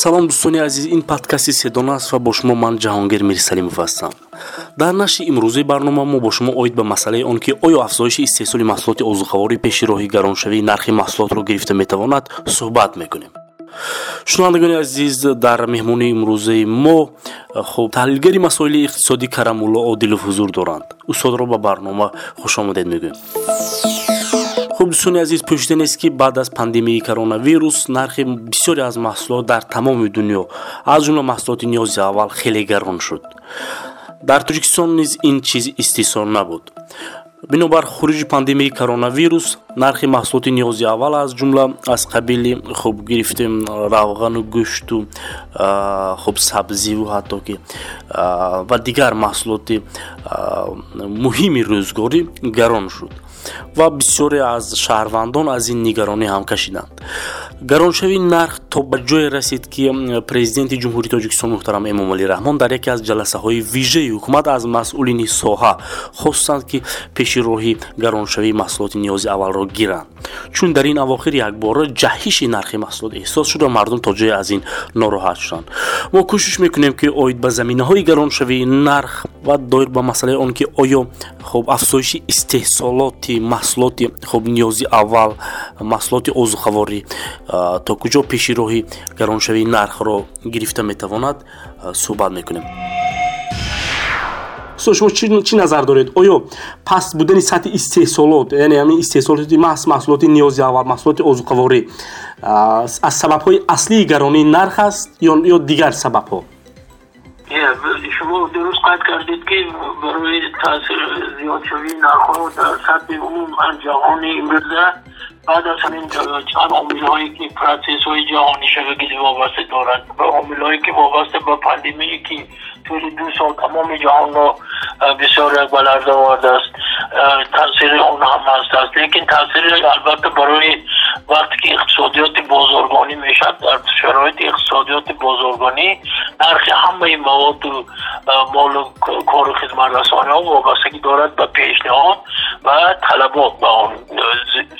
салом дӯстони азиз. Ин подкасти седон аст ва бо шумо ман ҷаҳонгир мирсалимов ҳастам. Дар нашри имрӯзаи барнома мо бо шумо оид ба масъалаи он ки оё афзоиши истеҳсоли маҳсулоти озуқаворӣ пеши роҳи гароншавии нархи маҳсулотро гирифта метавонад суҳбат мекунем. Шунавандагони азиз дар меҳмонии имрӯзаи мо хуб таҳлилгари масоили иқтисодӣ карамулло одилов ҳузур доранд. Устодро ба барнома хушомадед мегӯем хуб дӯстони азиз пӯшида нест ки баъд аз пандемияи коронавирус нархи бисёре аз маҳсулот дар тамоми дунё аз ҷумла маҳсулоти ниёзи аввал хеле гарон шуд. Дар тоҷикистон низ ин чиз истеҳсон набуд. Бинобар хуруҷи пандемияи коронавирус нархи маҳсулоти ниёзи аввал аз ҷумла аз қабили хуб гирифтем равғану гӯшту хуб сабзиву ҳатто ки ва дигар маҳсулоти муҳими рӯзгорӣ гарон шуд ва бисёре аз шаҳрвандон аз ин нигаронӣ ҳам кашиданд гароншавии нарх то ба ҷое расид ки президенти ҷумҳурии тоҷикистон муҳтарам эмомалӣ раҳмон дар яке аз ҷаласаҳои вижаи ҳукумат аз масъулини соҳа хостанд ки пеши роҳи гароншавии маҳсулоти ниёзи аввалро гиранд. Чун дар ин авохир якбора ҷаҳиши нархи маҳсулот эҳсос шуда мардум то ҷое аз ин нороҳат шуданд мо кӯшиш мекунем ки оид ба заминаҳои гароншавии нарх ва доир ба масъалаи он ки оё хуб афзоиши истеҳсолоти ки маҳсулоти хуб ниёзи аввал маҳсулоти озуқаворӣ то куҷо пеши роҳи гароншавии нархро гирифта метавонад суҳбат мекунем. دوستان شما چی, چی نظر دارید آیا پس بودن سطح استحصالات یعنی همین استحصالات محص محصولات نیازی و محصولات اوزقواری از سبب های اصلی گرانی نرخ است یا دیگر سبب ها شما درست قد کردید که برای تاثیر زیاد شوی نرخ در سطح عموم جهان امروزه بعد از همین چند عامل هایی که پرسیس های جهانی شبکه وابسته دارند و عامل هایی که وابسته به پندمی که طول دو سال تمام جهان را بسیار بلرز آورده است. تاثیر اون هم هست. لیکن تاثیر البته برای وقتی که اقتصادیات بازرگانی می‌شد در شرایط اقتصادیات بازرگانی نرخ همه مواد و مال و کار و خدمت رسانی ها وابستگی دارد به پیشنهاد و طلبات به آن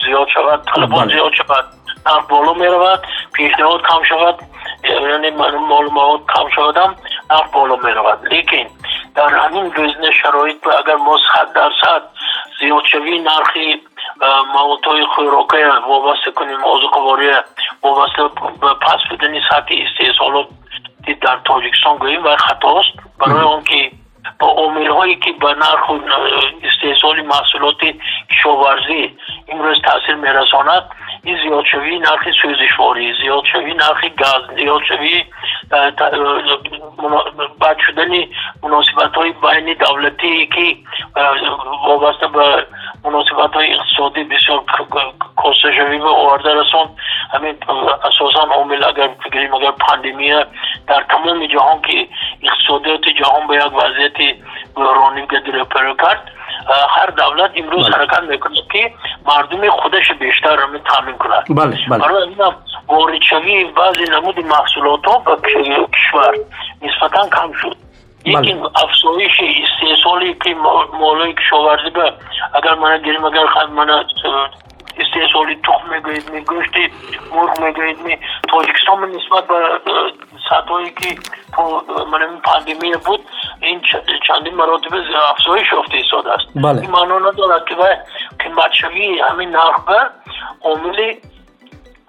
زیاد شود طلبات بله. زیاد شود نرخ بالا می رود پیشنهاد کم شود یعنی مال مواد کم شود هم نرخ بالا می رود لیکن در همین وزن شرایط اگر ما صد درصد زیاد شوی نرخی Э, маводҳои хӯрокия вобаста кунем озуқавория вобаста ба паст будани сатҳи истеҳсолоти дар тоҷикистон гӯем вай хатост. Барои он ки ба омилҳое ки ба нарху э, истеҳсоли маҳсулоти кишоварзӣ имрӯз таъсир мерасонад این زیادشوی نرخ سوزشواری زیادشوی نرخ گاز زیادشوی بد شدن مناسبت های بین دولتی که وابسته به مناسبت های اقتصادی بسیار کاسته شوی به آورده رسان. همین اساسا عامل اگر فکریم اگر پاندمیه در تمام جهان که اقتصادیات جهان به یک وضعیت بحرانی گدر پیدا کرد هر دولت امروز بله. حرکت می‌کنه که مردم خودش بیشتر رو تامین کنند بله بله وارد شوی بعضی نمود محصولات ها به کشور نسبتا کم شد بله. یکی افزایش استحصالی که مالای کشاورزی به اگر من گیریم اگر من استحصالی تخم می‌گوید می گوشت مرغ می‌گوید می تاجیکستان نسبت به سطحی که من این پاندمی بود این چندین مراتب افزایش یافته ایستاد است بله. این معنا ندارد که قیمت شوی همین نرخ به عامل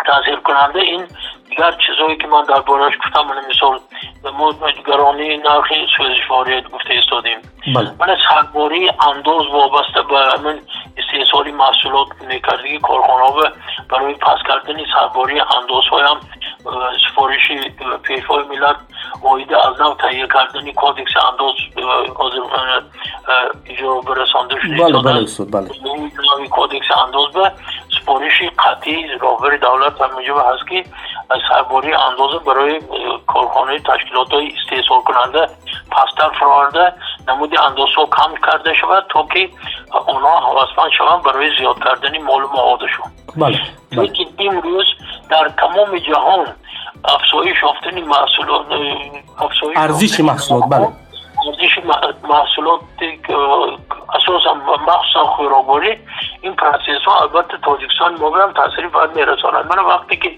تاثیر کننده این دیگر چیزهایی که من در بارش گفتم من مثال گرانی نرخ سوزش گفته ایستادیم بله. من سرباری انداز وابسته به همین استحصالی محصولات میکردگی کارخانه و برای پس کردن سرباری انداز هم سفارش پیشوای ملت واحد از نو تهیه کردن کودکس انداز اجرا برسانده شده. بله بله بله. کودکس انداز به سفارش قطعی راهبر دولت و موجب هست که سرباری اندازه برای کارخانه تشکیلات های استحصال کننده پستر فرارده نمودی اندازه ها کم کرده شود تا که اونا حواسمند شوند برای زیاد کردن مال موادشون بله, بله. این روز در تمام جهان افزایش یافتن محصولات ارزش محصولات بله ارزش محصولات اساسا مخصوصا خوراکواری این پروسس ها البته تاجیکستان ما هم تاثیر باید میرساند. من وقتی که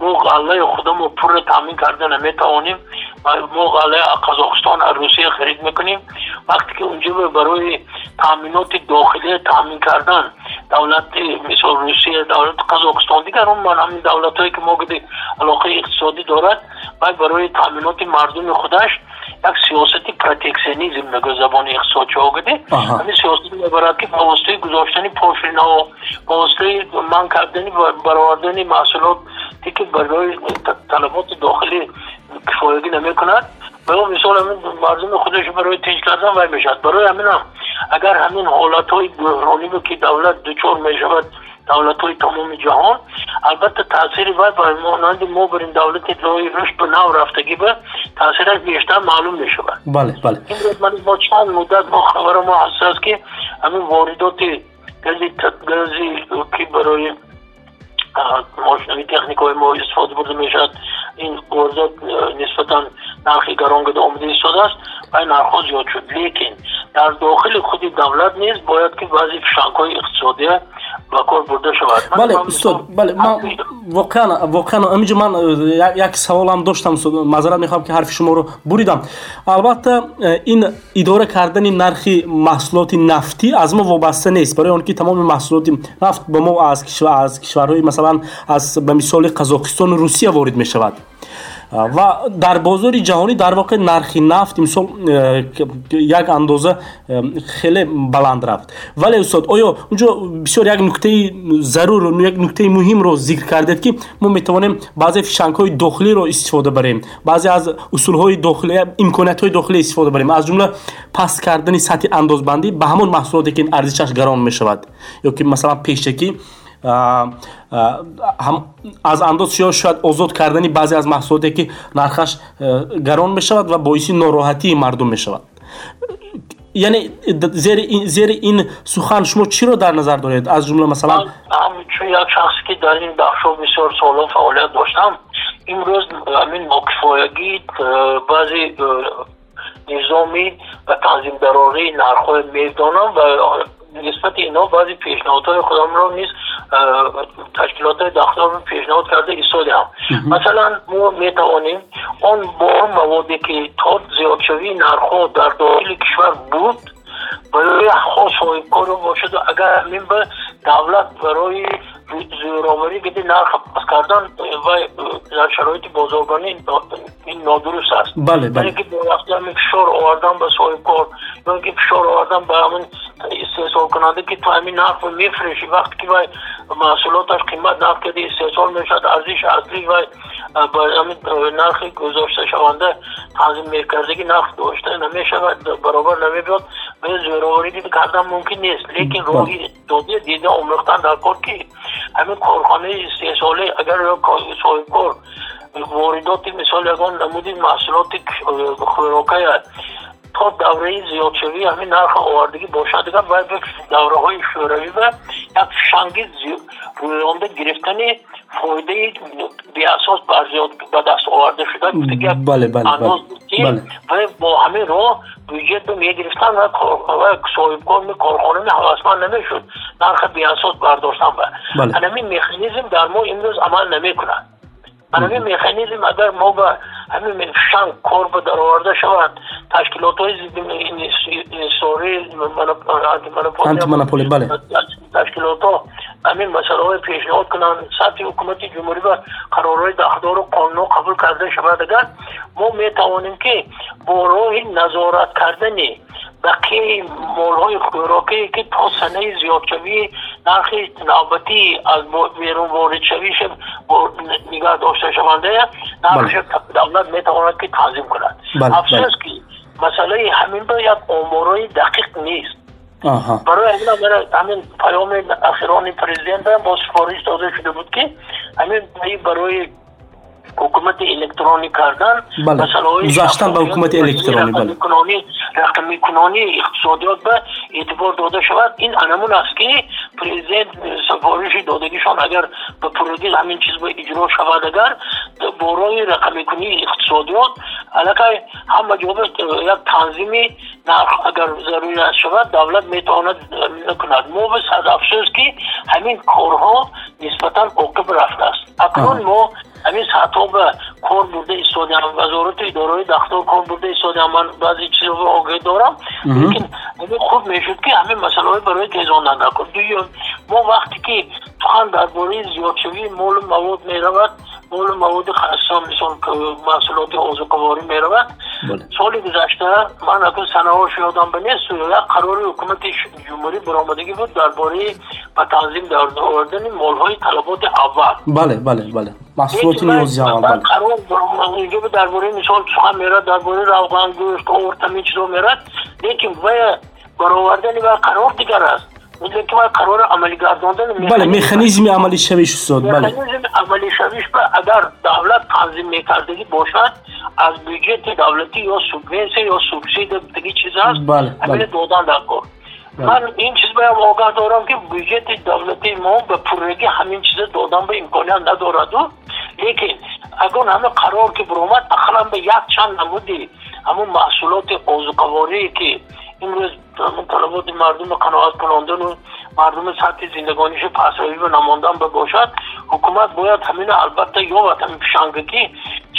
ما غله خودم رو پر تامین کردن نمی‌توانیم ما غله قزاقستان روسیه خرید می‌کنیم وقتی که اونجا برای تامینات داخلی تامین کردن دولت مثل روسیه دولت قزاقستان دیگر اون من همین دولت هایی که ما علاقه اقتصادی دارد و برای تامینات مردم خودش یک سیاستی پروتکشنیزم نگه زبان اقتصاد چه آگده همین سیاستی می‌برد که واسطه گذاشتنی پاشینا و واسطه من کردنی برآوردن محصولات که برای طلبات داخلی کفایگی نمی کند به مثال همین مردم خودش برای تیج کردن وای می‌شد برای همین هم اگر همین حالت های که دولت دچار می شود دولت های تمام جهان. البته تاثیر باید با مانند ما برین دولت روی رشد به نو رفتگی به تاثیرش بیشتر معلوم می شود بله بله. این من با چند مدت ما خبر ما حساس که همین واردات گازی گازی که برای ماشینی تکنیک های ما استفاده برده می‌شد این واردات نسبتا نرخی گران گده آمده ایستاده است و این نرخ زیاد شد. لیکن در داخل خود دولت نیز باید که بعضی فشنگ های اقتصادی کار برده شود بله استاد بله من واقعا واقعا همینجا من یک سوال هم داشتم معذرت می‌خوام که حرف شما رو بریدم البته این اداره کردن نرخ محصولات نفتی از ما وابسته نیست برای آنکه تمام محصولات نفت به ما از کشور از کشورهای مثلا از به مثال قزاقستان و روسیه وارد می شود ва дар бозори ҷаҳонӣ дар воқеъ нархи нафт имсол э, як андоза э, хеле баланд рафт. Вале устод оё унҷо бисёр як нуктаи зарур як нуктаи муҳимро зикр кардед ки мо метавонем баъзе фишангҳои дохилиро истифода барем баъзе аз усулҳои дохилӣ имкониятҳои дохилӣ истифода барем. Аз ҷумла паст кардани сатҳи андозбандӣ ба ҳамон маҳсулоте ки арзишаш гарон мешавад. Ё ки масалан пешакӣ هم از انداز یا شاید آزاد کردنی بعضی از محصولاتی که نرخش گران می شود و باعث ناراحتی مردم می شود یعنی زیر این, زیر این سخن شما چی رو در نظر دارید؟ از جمله مثلا چون یک شخصی که در این بخش بسیار سالا فعالیت داشتم امروز همین ناکفایگی بعضی نظامی و تنظیم دراری نرخ می‌دانم و نسبت اینا بعضی پیشنهادهای خودم رو نیز تشکیلات داخل رو پیشنهاد کرده ایستاده هم. مثلا ما می توانیم آن با موادی که تا زیاد شوی نرخ در داخل کشور بود برای خاص کار باشد و اگر همین به دولت برای زیراوری بده نرخ پس کردن و در شرایط بازارگانی این نادرست است. بله بله. که به وقتی همین فشار آوردن به صاحب کار یا که فشار آوردن به همین استحصال کننده که تو همین نرخ رو میفروشی وقتی که محصولاتش قیمت نرخ کده استحصال می‌شد ارزش اصلی و با همین نرخ گذاشته شونده تنظیم میکردگی نرخ داشته نمی‌شود برابر نمیبید به زیراوری دیده کردن ممکن نیست لیکن بله. راهی داده دیده آموختن در کار که همین کارخانه استحصالی اگر صاحب کار واردات مثال یکان نمودی محصولات خوراکه تا دوره زیادشوی همین نرخ آوردگی باشد دیگر باید به دوره های شوروی و یک فشنگی رویانده گرفتن فایده بی اساس به دست آورده شده بله بله بله, بله. و با همین راه بودجت رو می‌گرفتن و صاحب کار می کارخانه حواسمند نمی‌شد نرخ بی اساس برداشتن و بله. همین مکانیزم در ما امروز عمل نمی‌کنه همین مکانیزم اگر ما به همین منفشان کار به در آورده شود تشکیلات های سوری آنتی منپولی بله تشکیلات ها همین مسئله های پیشنهاد کنن سطح حکومت جمهوری و قرارهای داخدار و قانون قبول کرده شود. اگر ما می توانیم که با راه نظارت کردنی بقیه مولهای خوراکی که تا سنه زیادشوی نرخ نوبتی از بیرون وارد شویش نگاه داشته شونده نرخش دولت می‌تواند که تنظیم کند. بله، افسوس بله. که مسئله همین با یک آمارای دقیق نیست. барои ҳамин амира ҳамин паёми ахирони президентам бо сифориш дода шуда буд ки ҳамин барои حکومت الکترونی کردن بله. گذاشتن به حکومت الکترونی بله رقمی کنانی اقتصادیات به اعتبار داده شود این انمون است که پریزیدنت سفارش دادگیشان اگر به پروگیز همین چیز به اجرا شود اگر بورای رقمی کنی اقتصادیات علاقه هم جواب یک تنظیمی نرخ اگر ضروری شود دولت میتواند نکند مو به صد افسوس که همین کارها نسبتا عقب رفته است اکنون ما ҳамин саатҳо ба кор бурда истодаам вазорати идораи дахтор кор бурда истодаам ман баъзе чизҳоро огеҳ дорам. Лекин ҳамин хуб мешуд ки ҳамин масъалаҳои барои тезон накун дуюм мо вақте ки سخن درباره زیادشوی مول مواد می‌رود مول مواد خاصا مثل محصولات آزوکواری می‌رود. بله. سال گذشته من اگر سنهاش یادم بنیست یک قرار حکومت جمهوری برآمدگی بود درباره و تنظیم در آوردن مالهای طلبات اول. بله بله بله. محصولات نیازی اول بله. قرار اینجا به درباره مثال سخن میرد درباره روغن گوشت آورد همین چیزا میرد. لیکن و برآوردن و قرار دیگر است. که قرار عملی گرداندن بله مکانیزم عملی شویش استاد بله مکانیزم عملی شویش به اگر دولت تنظیم میکردگی باشد از بودجت دولتی یا سوبوینسی یا سوبسید دیگه چیز هست بله بله. دادن در کار بله. من این چیز باید آگاه دارم که بودجت دولتی ما به پرگی همین چیز دادن به امکانیت ندارد و لیکن اگر همه قرار که برامد اخلا به یک چند نمودی همون محصولات آزوکواری که امروز طلبات مردم قناعت کنندن و مردم سطح زندگانیش پسروی و نماندن باشد حکومت باید همین البته یا وطن پیشنگی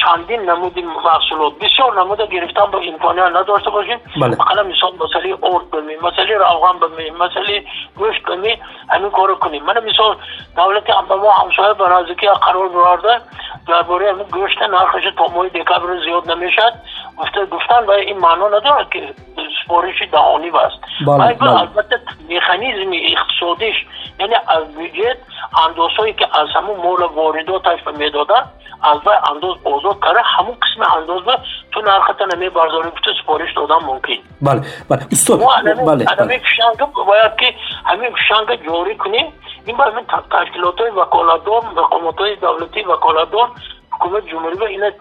چندین نمود محصولات بسیار نمود گرفتن با امکانیت نداشته باشیم بله. مثلا مثال مسئله ارد بمیم مسئله روغن بمیم مسئله گوشت بمیم همین کارو کنیم من مثال دولت هم به ما همسایه به نزدیکی قرار برارده درباره همین گوشت نرخش تا ماه دکبر زیاد نمی‌شد گفته گفتن و این معنا نداره که سپارش دهانی بست. بله, بله. البته مکانیزم اقتصادیش یعنی از بودجت اندازهایی که از همون مول وارداتش می‌دادن از بای انداز آزاد کرده همون قسم انداز به تو نرخت نمی بازاری گفته سپارش دادن ممکن. بله بله. استاد بله. بله فشنگ باید که همین فشنگ جاری کنیم. این باید تشکیلات های وکالتدار مقامات های دولتی وکالتدار حکومت جمهوری و این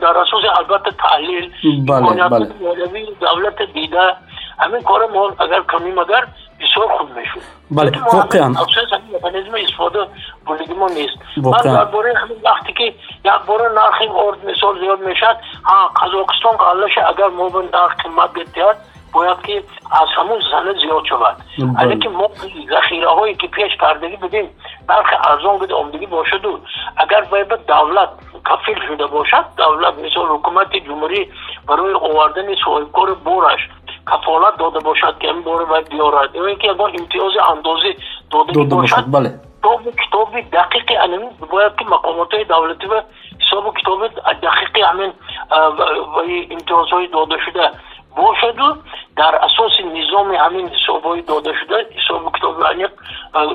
در اساس البته تحلیل بله بله. دولت دیده همین کار ما اگر کنیم اگر بسیار خوب می‌شود بله واقعا. افسوس همین مکانیزم استفاده بلدی ما نیست. من درباره همین وقتی که یک بار نرخ ارد مثال زیاد می‌شد ها قزاقستان قالش اگر ما به نرخ قیمت بتیاد باید که از همون سنه زیاد شود. اگه که ما ذخیره هایی که پیش کردگی بدیم نرخ ارزان بده عمدگی باشد و اگر باید دولت کفیل شده باشد دولت مثل حکومت جمهوری برای آوردن صاحبکار بورش کفالت داده باشد که این باره باید بیارد یا اینکه اگر امتیاز اندازی داده, داده باشد بله کتاب کتاب دقیق علمی باید که مقامات دولتی و حساب کتاب دقیق همین امتیاز های داده شده باشد و дар асоси низоми ҳамин ҳисобҳои дода шуда ҳисоби китоби алиқ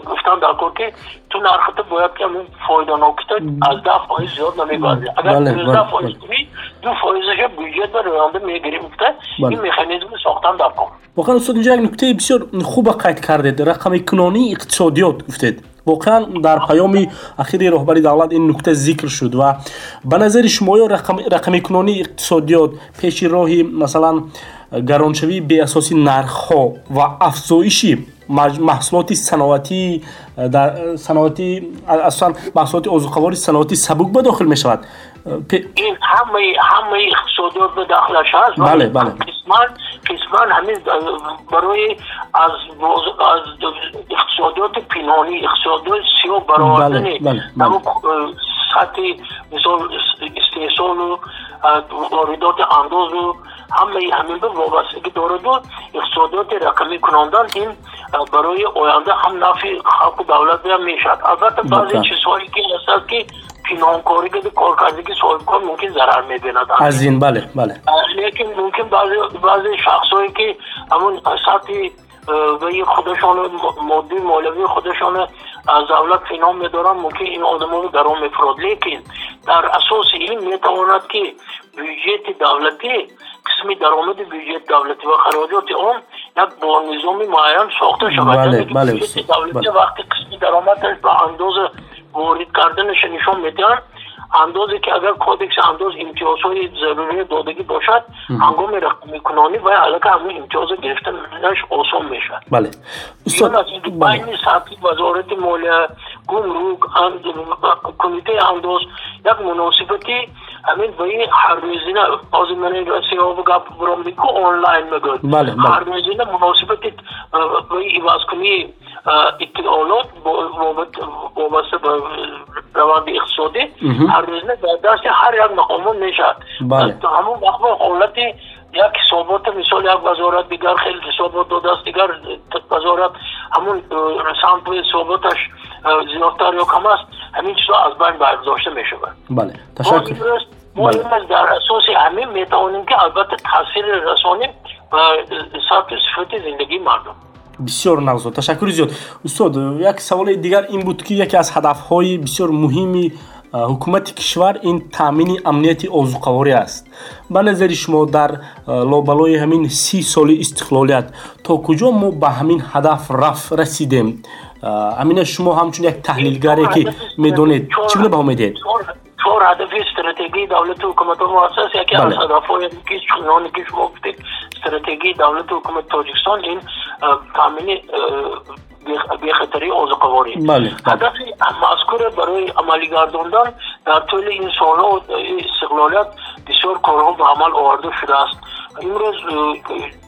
гуфтан дар кор ки ту нархата бояд ки ҳамин фоиданокита аз даҳ фоиз зиёд намебарди агар дуздаҳ фоиз кунӣ ду фоизаша бюҷет ва роянда мегирем гуфта. Ин механизми сохтан даркор воқеан устод инҷо як нуктаи бисёр хуба қайд кардед. Рақами кунонии иқтисодиёт гуфтед. Воқеан дар паёми ахири роҳбари давлат ин нукта зикр шуд ва ба назари шумоё рақамикунонии иқтисодиёт пеши роҳи масалан محصولات صنعتی در صنعتی اصلا محصولات آذوقواری صنعتی سبک به داخل می شود این همه همه اقتصادیات به داخلش هست. بله بله. قسمان قسمان همین برای از از اقتصادیات پینانی اقتصادیات سیاه برآوردن بله بله, بله. سطح مثال استحصال و واردات انداز و همه همین به وابستگی دارد و اقتصادیات رقمی کنندن این برای آینده هم نفع خلق و دولت هم می‌شد البته بعضی چیزهایی که هست که پینانکاری که کارکردگی صاحب کار ممکن ضرر می‌بیند از این بله بله لیکن ممکن بعضی بعضی شخصهایی که همون سطح و خودشان مادی مالوی خودشان از دولت فینام میدارن ممکن این آدم رو در آن مفراد لیکن در اساس این می‌تواند که بودجت دولتی قسمی درآمد بودجت دولتی و خراجات آن یک با نظام معین ساخته شود. بله یعنی بله دولتی بله. وقتی قسمی درآمدش به اندازه وارد کردنش نشان میدن. اندازه که اگر کودکس انداز امتیازهای ضروری دادگی باشد هنگام رقمی کنانی و علاقه همین امتیاز گرفتنش آسان می‌شد بله. استاد بله. وزارت مالیه گمرک کمیته انداز یک مناسبتی همین به این هر روزینه باز من سیاه گپ برام میکو آنلاین مگد بله بله هر روزینه مناسبتی به این ایواز کنی اطلاعات وابسته به روند اقتصادی هر روزینه در دست هر یک مقامون می‌شد بله همون مقام حالتی یک حسابات مثال یک وزارت دیگر خیلی حسابات داده است دیگر وزارت همون سمت حساباتش زیادتر یا کم است همین چیزا از بین برداشته می شود بله تشکر. ما بله. در اساس همین می توانیم که البته تاثیر رسانیم و سطح صفت زندگی مردم. بسیار نغزاد تشکر زیاد. استاد یک سوال دیگر این بود که یکی از هدفهای بسیار مهمی ҳукумати кишвар ин таъмини амнияти озуқаворӣ аст ба назари шумо дар лобалои ҳамин си соли истиқлолият то куҷо мо ба ҳамин ҳадаф раф расидем амина шумо ҳамчун як таҳлилгаре ки медонед чӣ гуна баҳо медиҳед چهار هدف استراتژی دولت و حکومت مؤسس یکی از هدفهای که چنانی که شما گفتید استراتژی دولت و حکومت تاجیکستان این تامین بیخطری اوزقواری بله هدف مذکور برای عملی گرداندن در طول این سالها استقلالیت بسیار کارها به عمل آورده شده است. امروز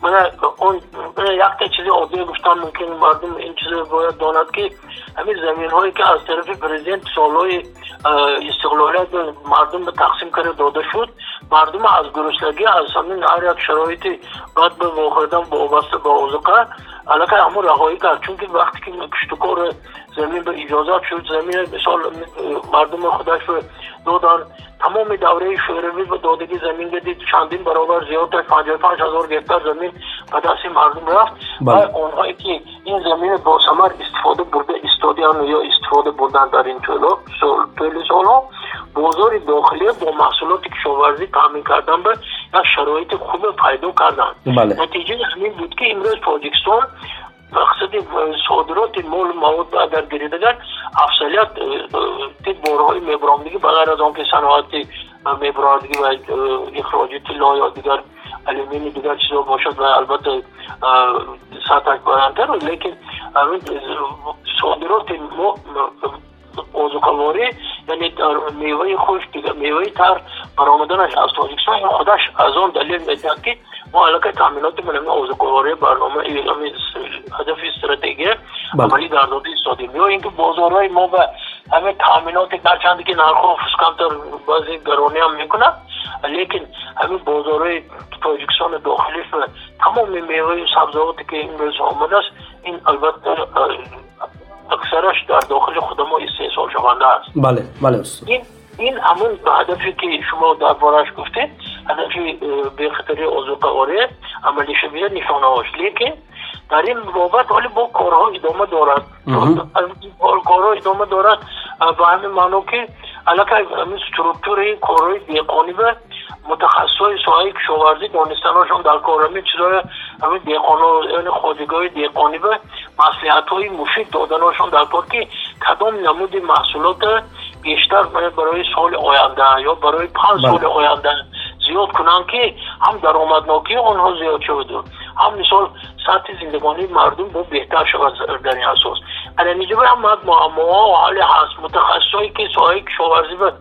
من اون یک چیزی عادی گفتم ممکن مردم این چیز باید داند که همین زمین هایی که از طرف پرزیدنت سالهای استقلالیت مردم به تقسیم کرده داده شد مردم از گرسنگی از همین هر یک شرایطی بعد به واقعیدن با وابسته با اوزقه علاقه همون رهایی کرد چون که وقتی که کشتکار زمین به اجازت شد زمین مثال مردم خودش رو دادن تمام دوره شوروی به دادگی زمین گدید چندین برابر زیادتر 55 هزار گکتر زمین به دست مردم رفت و بله. اونهایی که این زمین با ثمر استفاده برده استادیان یا استفاده بردن در این طول طول سالها بازار داخلی با محصولات کشاورزی تامین کردن به یک شرایط خوب پیدا کردن بله. نتیجه همین بود که امروز تاجیکستان مقصد صادرات مال مواد اگر گریدگان افضلیت تید بارهای میبرامدگی بغیر از آنکه صنعت میبرامدگی و اخراج طلا یا دیگر الومینی دیگر چیزا باشد و البته سطح برندتر لیکن صادرات اوزوکاواری یعنی در میوه خوش میوه تر برآمدنش از تاجیکستان خودش از اون دلیل می‌دهد که ما علاقه تامینات من اوزوکاواری برنامه هدف استراتژی عملی در داده ایستادیم یا اینکه بازارهای ما به همه تامینات درچند که نرخ کمتر بعضی گرانی هم میکنه لیکن همین بازارهای تاجیکستان داخلی تمام میوه سبزیاتی که این روز آمده است این البته اکثرش در داخل خود ما استحصال شونده است بله بله استاد این این همون هدفی که شما در بارش گفتید هدفی به خطر اوزوقواری عملی شبیه نشانه هاش لیکن در این بابت ولی با کارها ادامه دارد. کارها ادامه دارد. به همین معنا که علاقه همین سترکتور این کارهای دیقانی به متخصصای ساحه کشاورزی دانستناشون در کار همین چیزای همین دیقانا یعنی خودگاه دیقانی به مسلحت های مفید دادناشون در کار که کدام نمود محصولات بیشتر برای سال آینده یا برای پنج سال آینده زیاد کنن که هم درآمدناکی آنها زیاد شود هم مثال سطح زندگانی مردم با بهتر شود در این اساس الانیجا هم معما و حال هست متخصصایی که ساحه کشاورزی به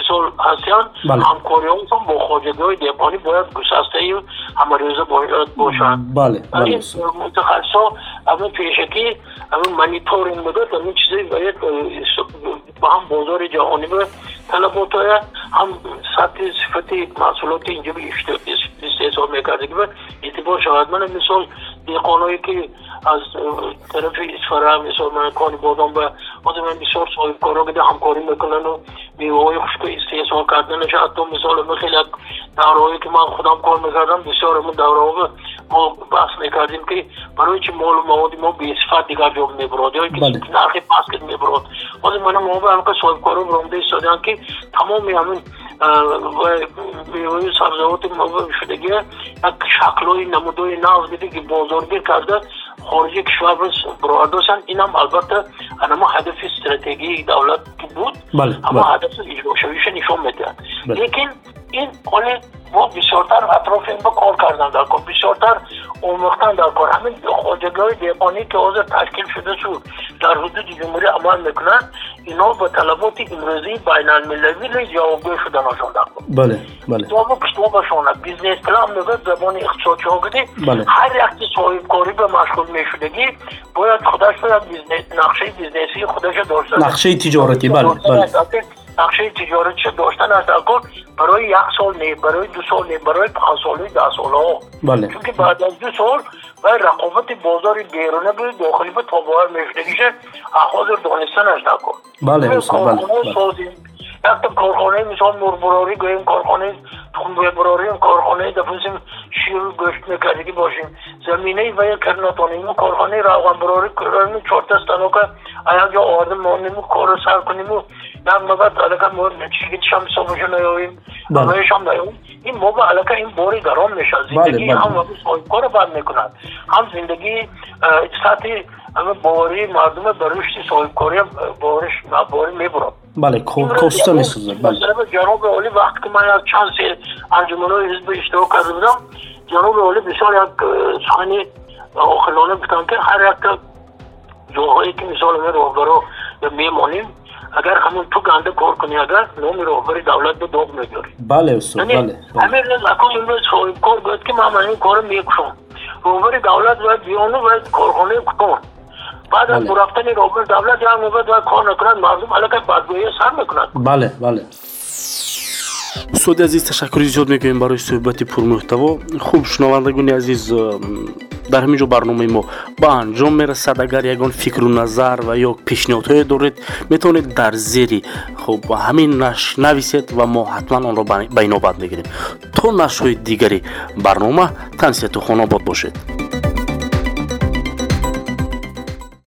مثال هستیان بله. همکاری هم با خواجگی های دیپانی باید گسسته هماریزه باید باشند بله بله متخصص همه پیشکی همه منیتورینگ بده همین چیزی باید با هم بازار جهانی به طلبات های هم سطح صفتی محصولات اینجا به استحصال می‌کرده که اعتبار شود من مثال دیقانایی که از طرف اسفره مثال من کانی بادم به من بسیار صاحب کارا که همکاری می‌کنن و میوه های خشک استحصال کردنش حتی مثال من خیلی دورهایی که من خودم کار می‌کردم بسیار من دوره ما بحث می‌کردیم که برای چه مال و موادی ما به صفت دیگر جا میبراد یا که نرخی پاسکت میبراد من ما به همکه صاحب کارا برامده ایستادن که تمام همین میوه سبزوات ما شدگی یک شکلای نمودای ناز دیده که بازارگیر کرده خارجی کشور برادرسن این هم البته اما هدف استراتژی دولت بود. بله اما هدف اجرا شویش نشان میده لیکن این حال ما بسیارتر اطراف این کار کردن در کار بسیارتر اومختن در کار. همین خواجگاه دیپانی که حاضر تشکیل شده شد در حدود جمهوری عمل می‌کنن. اینا به طلبات امروزی بین المللی جوابگوی شدن آشان بله بله. تو کشتوا باشونه بیزنس پلان میگه زبان اقتصادی ها گده بله. هر یک صاحب کاری به مشغول میشدگی باید خودش باید بیزنس نقشه بیزنسی خودش داشته نقشه تجارتی بله بله. نقشه تجارتی داشتن است اگر برای یک سال نه برای دو سال نه برای پنج سال ده سال ها. بله. چون بعد از دو سال و رقابت بازار بیرونه به داخلی به تابعه میشدگیشه حاضر دانستن است اگر بله بله, بله. یک تا کارخانه مثال مربراری گویم کارخانه تخم براری کارخانه دفنسیم شیر گوشت میکردگی باشیم. زمینه و یک کرناتانیم کارخانه روغن براری کنیم چهار تا استانو که ایا جا آدم مانیم کار سر کنیم و یک مبت علاقه مورد چیگی شام صبحشو نیاییم همه شام نیاییم این موقع علاقه این باری گرام میشه زندگی هم وقتی صاحب کار بد می‌کنن. هم زندگی سطح همه باوری مردم به رشد صاحب کاری باورش باوری می‌برم بله کوستا میسوزه بله. جناب عالی وقت که من از چند سه انجمنهای حزب اشتراک کرده بودم جناب عالی بسیار یک سخنی آخلانه بودن که هر یک جاهایی که مثال می راهبرا میمانیم. اگر همون تو گنده کار کنی اگر نام راهبری دولت به دوغ می‌گیری بله استاد بله همین روز اکو امروز صاحب کار گفت که من این کار می‌کشم. راهبری دولت باید بیانو باید کارخانه کتون بعد از بله. رفتن دولت یا میباید باید کار نکنند مردم علاقه بدگویی سر می‌کنند بله بله. устоди азиз ташаккури зиёд мекунем барои суҳбати пурмуҳтаво хуб шунавандагони азиз дар ҳамин ҷо барномаи мо ба анҷом мерасад. Агар ягон фикру назар ва ё пешниҳодҳое доред метавонед дар зери хуб ҳамин нашр нависед ва мо ҳатман онро ба инобат мегирем. То нашрҳои дигари барнома тансияту хонобод бошед.